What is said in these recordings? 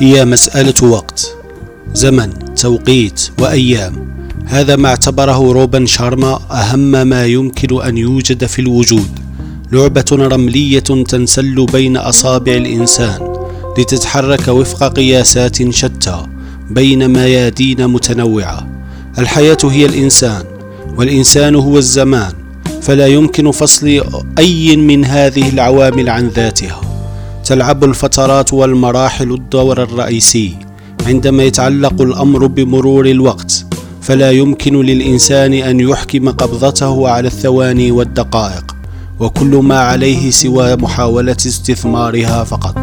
هي مسألة وقت زمن توقيت وأيام. هذا ما اعتبره روبن شارما أهم ما يمكن أن يوجد في الوجود. لعبة رملية تنسل بين أصابع الإنسان لتتحرك وفق قياسات شتى بين ميادين متنوعة. الحياة هي الإنسان والإنسان هو الزمان فلا يمكن فصل أي من هذه العوامل عن ذاتها. تلعب الفترات والمراحل الدور الرئيسي عندما يتعلق الأمر بمرور الوقت فلا يمكن للإنسان أن يحكم قبضته على الثواني والدقائق وكل ما عليه سوى محاولة استثمارها فقط.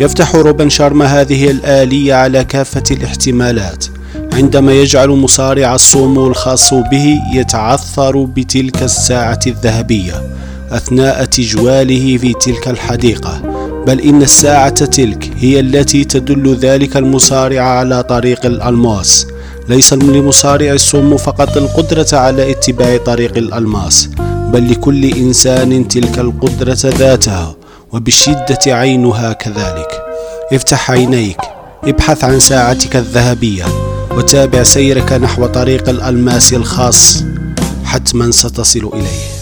يفتح روبن شارما هذه الآلية على كافة الاحتمالات عندما يجعل مصارع الصومو الخاص به يتعثر بتلك الساعة الذهبية أثناء تجواله في تلك الحديقة. بل إن الساعة تلك هي التي تدل ذلك المصارع على طريق الألماس. ليس لمصارع الصومو فقط القدرة على اتباع طريق الألماس بل لكل إنسان تلك القدرة ذاتها وبشدة عينها كذلك. افتح عينيك ابحث عن ساعتك الذهبية وتابع سيرك نحو طريق الألماس الخاص. حتما ستصل إليه.